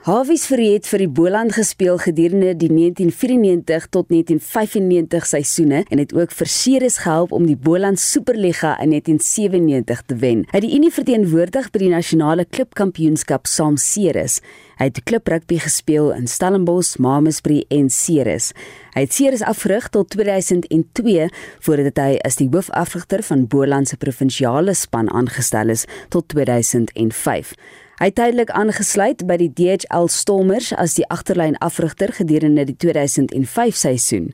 Hawies Verriet het vir die Boland gespeel gedurende die 1994 tot 1995 seisoene en het ook vir Ceres gehelp om die Boland Superliga in 1997 te wen. Hy het die Unie verteenwoordig by die nasionale klubkampioenskap saam Ceres. Hy het klub rugby gespeel in Stellenbosch, Mamasbury en Ceres. Hy het Ceres afgerig tot 2002 voordat hy as die hoofafrigter van Boland se provinsiale span aangestel is tot 2005. Hy het tydelik aangesluit by die DHL Stormers as die agterlyn afrigter gedurende die 2005 seisoen.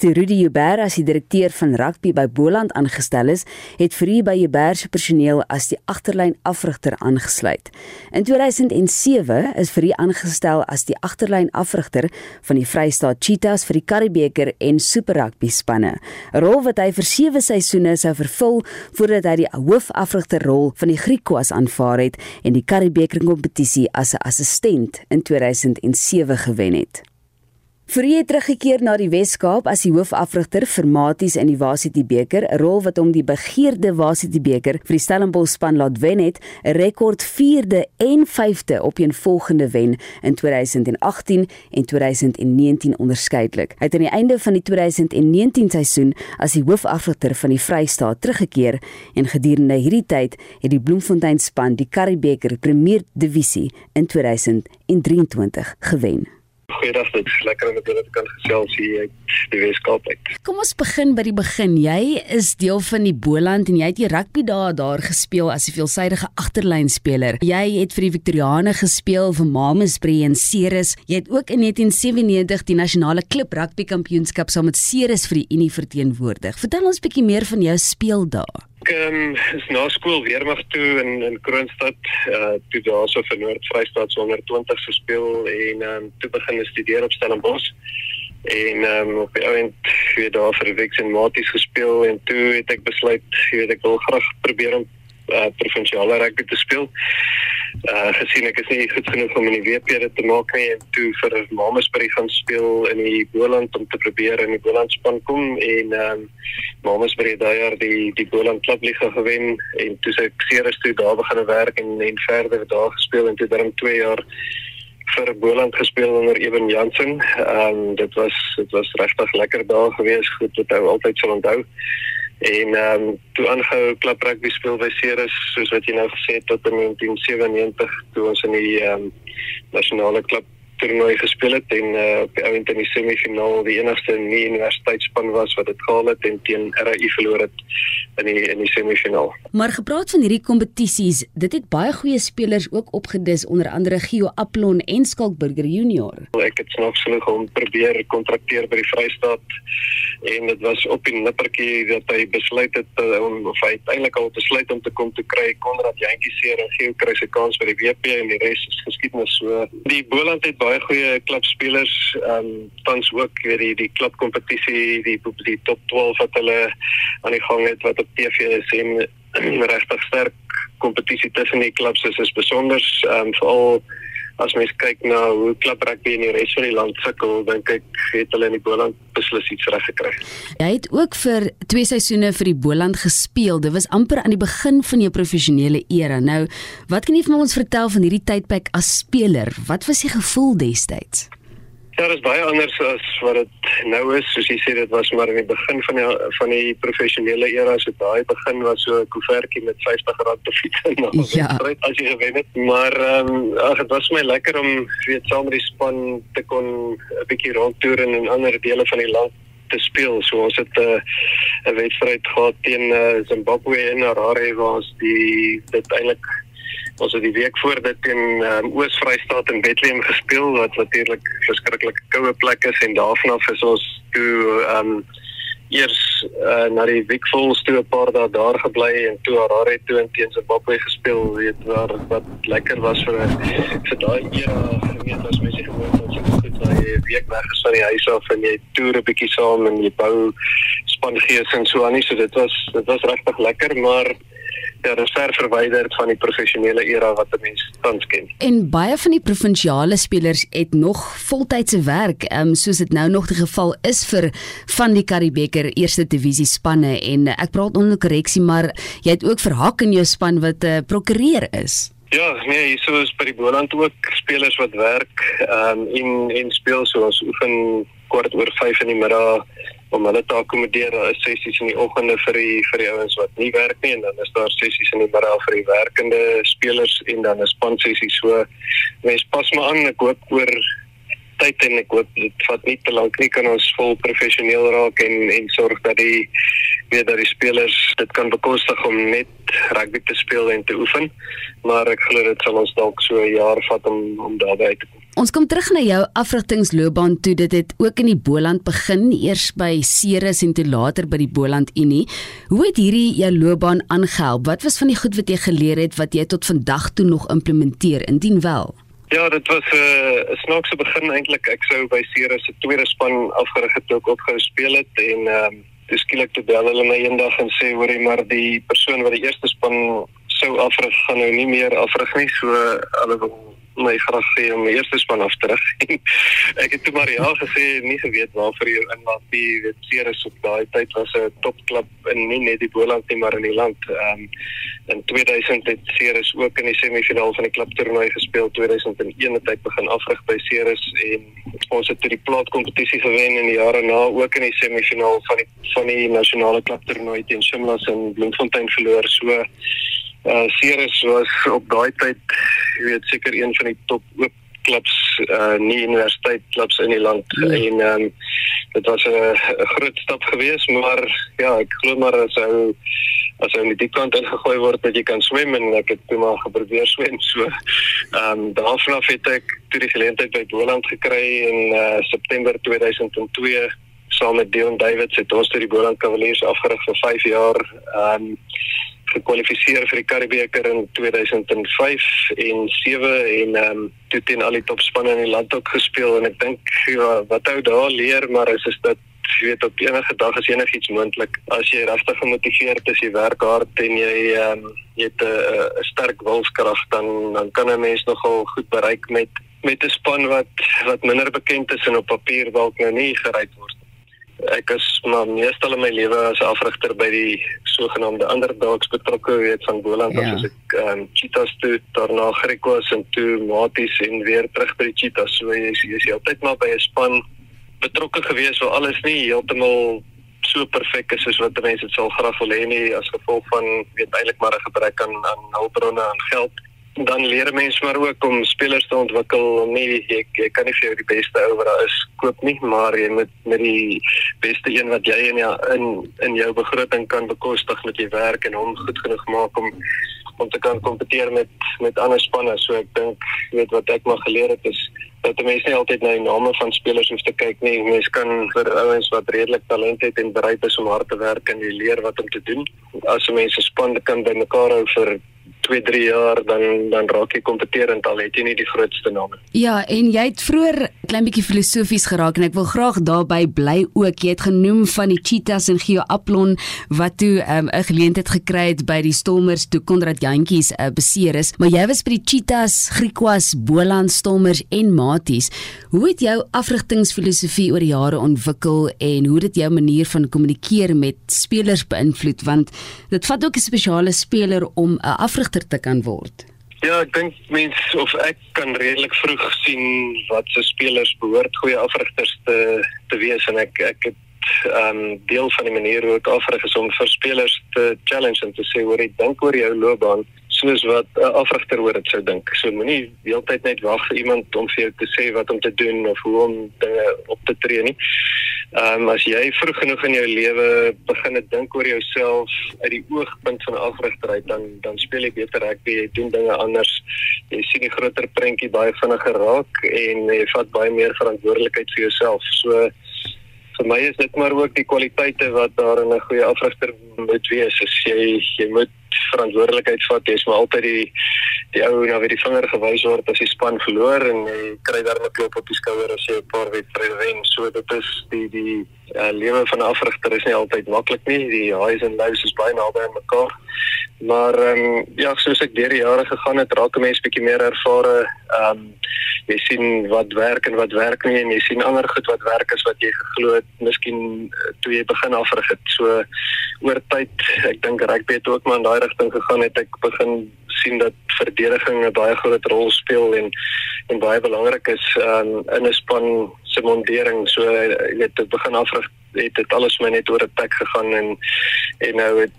Toe Rudy Huber as die direkteur van rugby by Boland aangestel is, het Frie by Huber se personeel as die agterlyn afrigter aangesluit. In 2007 is Frie aangestel as die agterlyn afrigter van die Vrystaat Cheetahs vir die Karibeker en Super Rugby spanne, 'n rol wat hy vir 7 seisoene sou vervul voordat hy die hoofafrigterrol van die Griquas aanvaar het en die Karibeker bekerkompetisie as 'n assistent in 2007 gewen het. Fourie het teruggekeer na die Wes-Kaap as die hoofafrigter vir Maties in die Varsity beker, 'n rol wat hom die begeerde Varsity beker vir die Stellenbosch span laat wen het, 'n rekord 4de en 5de op een volgende wen in 2018 en 2019 onderskeidelik. Hy het aan die einde van die 2019 seisoen as die hoofafrigter van die Vrystaat teruggekeer en gedurende hierdie tyd het die Bloemfontein span die Currie beker Premier Divisie in 2023 gewen. Goeiedag, dit is lekker om met julle te kan gesels hier uit die Weskaap uit. Kom ons begin by die begin. Jy is deel van die Boland en jy het die rugby daar daar gespeel as 'n veelsidige agterlynspeler. Jy het vir die Victoriane gespeel vir Mamasbury en Ceres. Jy het ook in 1997 die nasionale klub rugby kampioenskap saam met Ceres vir die Unie verteenwoordig. Vertel ons 'n bietjie meer van jou speel daar. Ek um, is na skool weermag toe in in Kroonstad, uh toe daarso vir Noord-Vrystaat sonder 20 gespeel en um toe begin studeer op Stellenbosch. En um op die oomblik het daar vir Wix en Maties gespeel en toe het ek besluit, jy weet ek wil graag probeer om uh provinsiale rugby te speel uh gesien ek is nie goed genoeg om in die WP te maak nie en toe vir Mamasbury gaan speel in die Boland om te probeer in die Boland span kom en um Mamasbury daai jaar die die Boland klubliga gewen en toe sy Ceres toe daar begin werk en en verder daar gespeel en toe dan 2 jaar vir Boland gespeel onder Eben Jansen. Ehm um, dit was dit was regtig lekker daar gewees, goed wat hy altyd sal onthou. En ehm um, toe aangehou klap rugby speel by Ceres soos wat jy nou gesê het tot in 1997 toe ons in die ehm um, nasionale klub toernooi gespeel het en uh, op die ount in die semifinaal die enigste nie universiteitsspan was wat dit gehaal het en teen RAI verloor het in die in die semifinaal. Maar gepraat van hierdie kompetisies, dit het baie goeie spelers ook opgedis onder andere Gio Aplon en Skalkburger Junior. Ek het snaaks genoeg om probeer kontrakteer by die Vrystaat en dit was op die nippertjie dat hy besluit het uh, om of hy uiteindelik al besluit om te kom te kry Konrad Jantjie seer en Gio kry sy kans by die WP en die res is geskiedenis so. Die Boland het baie goeie klubspelers ehm um, tans ook weer die die klubkompetisie die die top 12 wat hulle aan die gang het wat op TV is en regtig sterk kompetisie tussen die klubs is is besonder ehm um, veral as mens kyk na hoe klub rugby in die res van die land sukkel, dink ek het hulle in die Boland beslis iets reg gekry. Jy het ook vir twee seisoene vir die Boland gespeel. Dit was amper aan die begin van jou professionele era. Nou, wat kan jy vir ons vertel van hierdie tydperk as speler? Wat was die gevoel destyds? Ja, dit is baie anders as wat dit nou is. Soos jy sê, dit was maar in die begin van die van die professionele era, so daai begin was so 'n koevertjie met R50 te fiets en dan ja. as jy gewen het. Maar ehm um, ag, dit was my lekker om weet saam met die span te kon 'n bietjie rondtoer in ander dele van die land te speel. So ons het 'n uh, wedstryd gehad teen uh, Zimbabwe in Harare waar ons die dit eintlik ons het die week voor dit in um, Oos-Vrystaat in Bethlehem gespeel wat natuurlik verskriklik koue plek is en daarvan af is ons toe ehm um, eers uh, na die Wikvols toe 'n paar dae daar gebly en toe Harare toe teen Zimbabwe gespeel weet waar wat lekker was vir vir daai era gemeet as mens gewoon het so goed daai week weg is van die huis af en jy toer 'n bietjie saam en jy bou spangees en so aan nie. So dit was dit was regtig lekker maar ja, dit is ver verwyder van die professionele era wat 'n mens tans ken. En baie van die provinsiale spelers het nog voltydse werk, um, soos dit nou nog die geval is vir van die Karibeker eerste divisie spanne en ek praat onder korreksie, maar jy het ook vir Hak in jou span wat 'n uh, prokureur is. Ja, nee, so is by die Boland ook spelers wat werk ehm um, en en speel soos oefen kwart oor 5 in die middag om hulle te akkommodeer. Daar is sessies in die oggende vir die vir die ouens wat nie werk nie en dan is daar sessies in die middag vir die werkende spelers en dan 'n span sessie. So mens pas maar aan. Ek hoop oor tyd en ek hoop dit vat nie te lank nie kan ons vol professioneel raak en en sorg dat die weet dat die spelers dit kan bekostig om net rugby te speel en te oefen maar ek glo dit sal ons dalk so 'n jaar vat om om daarby te kom Ons kom terug na jou afrigtingsloopbaan toe dit het ook in die Boland begin eers by Ceres en toe later by die Boland Unie. Hoe het hierdie jou loopbaan aangehelp? Wat was van die goed wat jy geleer het wat jy tot vandag toe nog implementeer indien wel? Ja, dit was 'n uh, snaakse begin eintlik. Ek sou by Ceres se tweede span afgerig het ook opgehou speel het en ehm um, dis skielik te bel hulle my eendag en sê hoorie maar die persoon wat die eerste span sou afrig gaan nou nie meer afrig nie. So hulle wil my graag sê om my eerste span af te rig. ek het toe maar ja gesê, nie geweet waarvoor jy inlaat nie. Dit seer is op daai tyd was 'n topklub in nie net die Boland nie, maar in die land. Ehm um, in 2000 het Ceres ook in die semifinaal van die klubtoernooi gespeel. 2001 het ek begin afrig by Ceres en ons het toe die plaatkompetisie gewen in die jare na ook in die semifinaal van die van die nasionale klubtoernooi teen Shimlas in Bloemfontein verloor. So uh Ceres was op daai tyd jy weet seker een van die top oop klubs uh nie universiteit klubs in die land. Nee. en ehm um, dit was 'n groot stap geweest maar ja ek glo maar as ou as ou net die kant ingegooi word dat jy kan swem en ek het toe maar geprobeer swem. So ehm um, daarvan af het ek toe die geleentheid by Boland gekry in uh September 2002 saam met Dion Davids het ons toe die Boland Cavaliers afgerig vir 5 jaar. Ehm um, gekwalifiseer vir die Karibeker in 2005 en 7 en ehm um, toe teen al die topspanne in die land ook gespeel en ek dink ja, wat ou daar leer maar is is dat jy weet op enige dag is enigiets moontlik. As jy regtig gemotiveerd is jy werk hard en jy ehm um, jy het 'n sterk wilskrag dan dan kan 'n mens nogal goed bereik met met 'n span wat wat minder bekend is en op papier dalk nou nie gereik word ek is maar meestal in my lewe as afrigter by die sogenaamde underdogs betrokke weet van Boland ja. as ek um, cheetahs toe daarna Griekwas en toe Maties en weer terug by die cheetahs so jy is, jy is altyd maar by 'n span betrokke gewees waar alles nie heeltemal so perfek is soos wat mense dit sal graag wil hê nie as gevolg van weet eintlik maar 'n gebrek aan aan hulpbronne en geld dan leer mense maar ook om spelers te ontwikkel. Om nie jy, jy kan nie vir jou die beste ou wat daar is koop nie maar jy moet met die beste een wat jy in jou in in jou begroting kan bekostig met jy werk en hom goed genoeg maak om om te kan kompeteer met met ander spanne. So ek dink weet wat ek maar geleer het is dat mense nie altyd na die name van spelers hoef te kyk nie. Mense kan vir ouens wat redelik talent het en bereid is om hard te werk en jy leer wat om te doen. As mense span kan bymekaar hou vir 2, 3 jaar dan dan raak jy kompeterend al het jy nie die grootste name. Ja, en jy het vroeër klein bietjie filosofies geraak en ek wil graag daarbey bly ook. Jy het genoem van die cheetahs en Geo Aplon wat toe ehm, 'n um, geleentheid gekry het by die Stormers toe Konrad Jantjies uh, beseer is, maar jy was by die cheetahs, Griekwas, Boland Stormers en Maties. Hoe het jou afrigtingsfilosofie oor jare ontwikkel en hoe dit jou manier van kommunikeer met spelers beïnvloed want dit vat ook 'n spesiale speler om 'n afrig agter te kan word? Ja, ek dink mense of ek kan redelik vroeg sien wat se spelers behoort goeie afrigters te te wees en ek ek het ehm um, deel van die manier hoe ek afrig is om vir spelers te challenge en te sê hoor ek dink oor jou loopbaan soos wat 'n uh, afrigter oor dit sou dink. So moenie heeltyd net wag vir iemand om vir jou te sê wat om te doen of hoe om dinge op te tree nie. Ehm um, as jy vroeg genoeg in jou lewe begin te dink oor jouself uit die oogpunt van afrigter uit dan dan speel jy beter rugby, jy doen dinge anders. Jy sien die groter prentjie baie vinniger raak en jy vat baie meer verantwoordelikheid vir jouself. So my is dit maar ook die kwaliteite wat daar in 'n goeie afrigter moet wees. As jy jy moet verantwoordelikheid vat. Jy's maar altyd die die ou na wie die vinger gewys word as die span verloor en jy kry daar 'n klop op die skouer as jy 'n paar wedstryde wen. So dit is die die uh, lewe van 'n afrigter is nie altyd maklik nie. Die highs and lows is baie naby aan mekaar. Maar ehm um, ja, soos ek deur die jare gegaan het, raak 'n mens bietjie meer ervare. Ehm um, jy sien wat werk en wat werk nie en jy sien ander goed wat werk is wat jy geglo het miskien uh, toe jy begin afrig het. So oor tyd, ek dink rugby het ook maar in daai rigting gegaan het ek begin sien dat verdediging 'n baie groot rol speel en en baie belangrik is um, in 'n span se mondering. So jy weet dit begin afrig het dit alles my net oor 'n plek gegaan en en nou het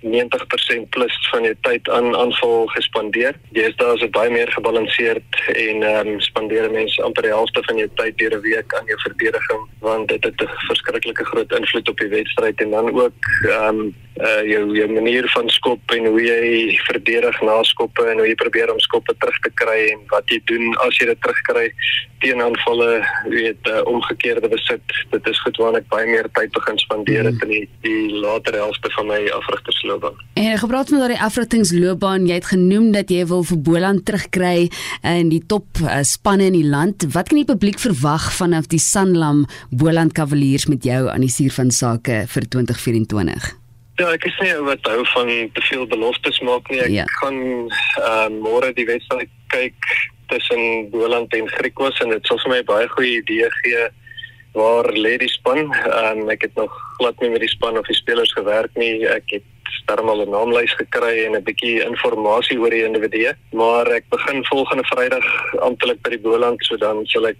90% plus van die tyd aan aanval gespandeer. Deesdae is dit baie meer gebalanseerd en ehm um, spandeer mense amper die helfte van jou tyd deur 'n week aan jou verdediging want dit het 'n verskriklike groot invloed op die wedstryd en dan ook ehm um, uh jou jou manier van skop en hoe jy verdedig na skoppe en hoe jy probeer om skoppe terug te kry en wat jy doen as jy dit terugkry teen aanvalle weet uh, omgekeerde besit dit is goed waarna ek baie meer tyd begin spandeer het mm. in die, die later helfte van my afrigtersloopbaan en gepraat van daardie afrigtingsloopbaan jy het genoem dat jy wil vir Boland terugkry in die top uh, spanne in die land wat kan die publiek verwag vanaf die Sanlam Boland Cavaliers met jou aan die suur van sake vir 2024 Ja, ek sê wat hou van te veel beloftes maak nie. Ek ja. gaan uh môre die wedstryd kyk tussen Boland en Griekwas en dit sal vir my baie goeie idee gee waar lê die span. Um ek het nog glad nie met die span of die spelers gewerk nie. Ek het stermal 'n naamlys gekry en 'n bietjie inligting oor die individue, maar ek begin volgende Vrydag amptelik by die Boland, so dan sal ek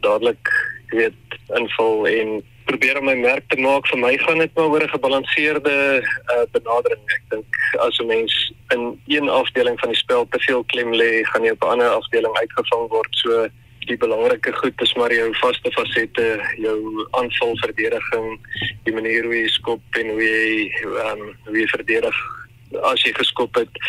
dadelik weet invul en probeer om my merk te maak vir my gaan dit maar oor 'n gebalanseerde uh, benadering ek dink as 'n mens in een afdeling van die spel te veel klem lê gaan jy op 'n ander afdeling uitgevang word so die belangrike goed is maar jou vaste fasette jou aanval verdediging die manier hoe jy skop en hoe jy um, hoe jy verdedig as jy geskop het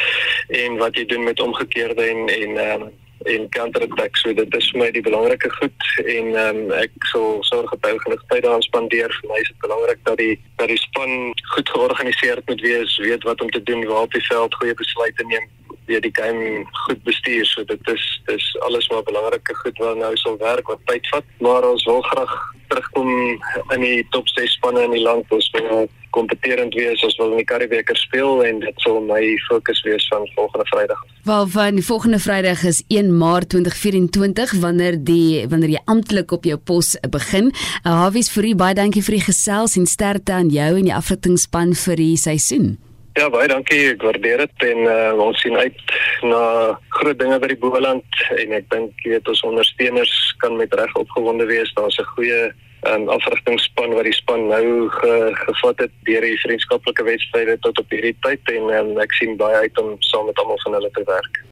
en wat jy doen met omgekeerde en en um, en counterattack. So dit is vir my die belangrike goed en ehm um, ek sal sorg dat hy genoeg tyd daaraan spandeer. Vir my is dit belangrik dat die dat die span goed georganiseerd moet wees weet wat om te doen waar op die veld goeie besluite neem weer die game goed bestuur so dit is dis alles maar belangrike goed wat nou sal werk wat tyd vat maar ons wil graag terugkom in die top 6 spanne in die land ons wil kompeterend wees as wil in die Karibeker speel en dit sal my fokus wees van volgende Vrydag. Wel van volgende Vrydag is 1 Maart 2024 wanneer die wanneer jy amptelik op jou pos begin. Uh, Hawies vir u baie dankie vir die gesels en sterkte aan jou en die afrigtingspan vir die seisoen. Ja, baie dankie. Ek waardeer dit en uh, ons sien uit na groot dinge by die Boland en ek dink jy weet ons ondersteuners kan met reg opgewonde wees. Daar's 'n goeie um, afrigtingspan wat die span nou ge, gevat het deur die vriendskaplike wedstryde tot op hierdie tyd en um, ek sien baie uit om saam met almal van hulle te werk.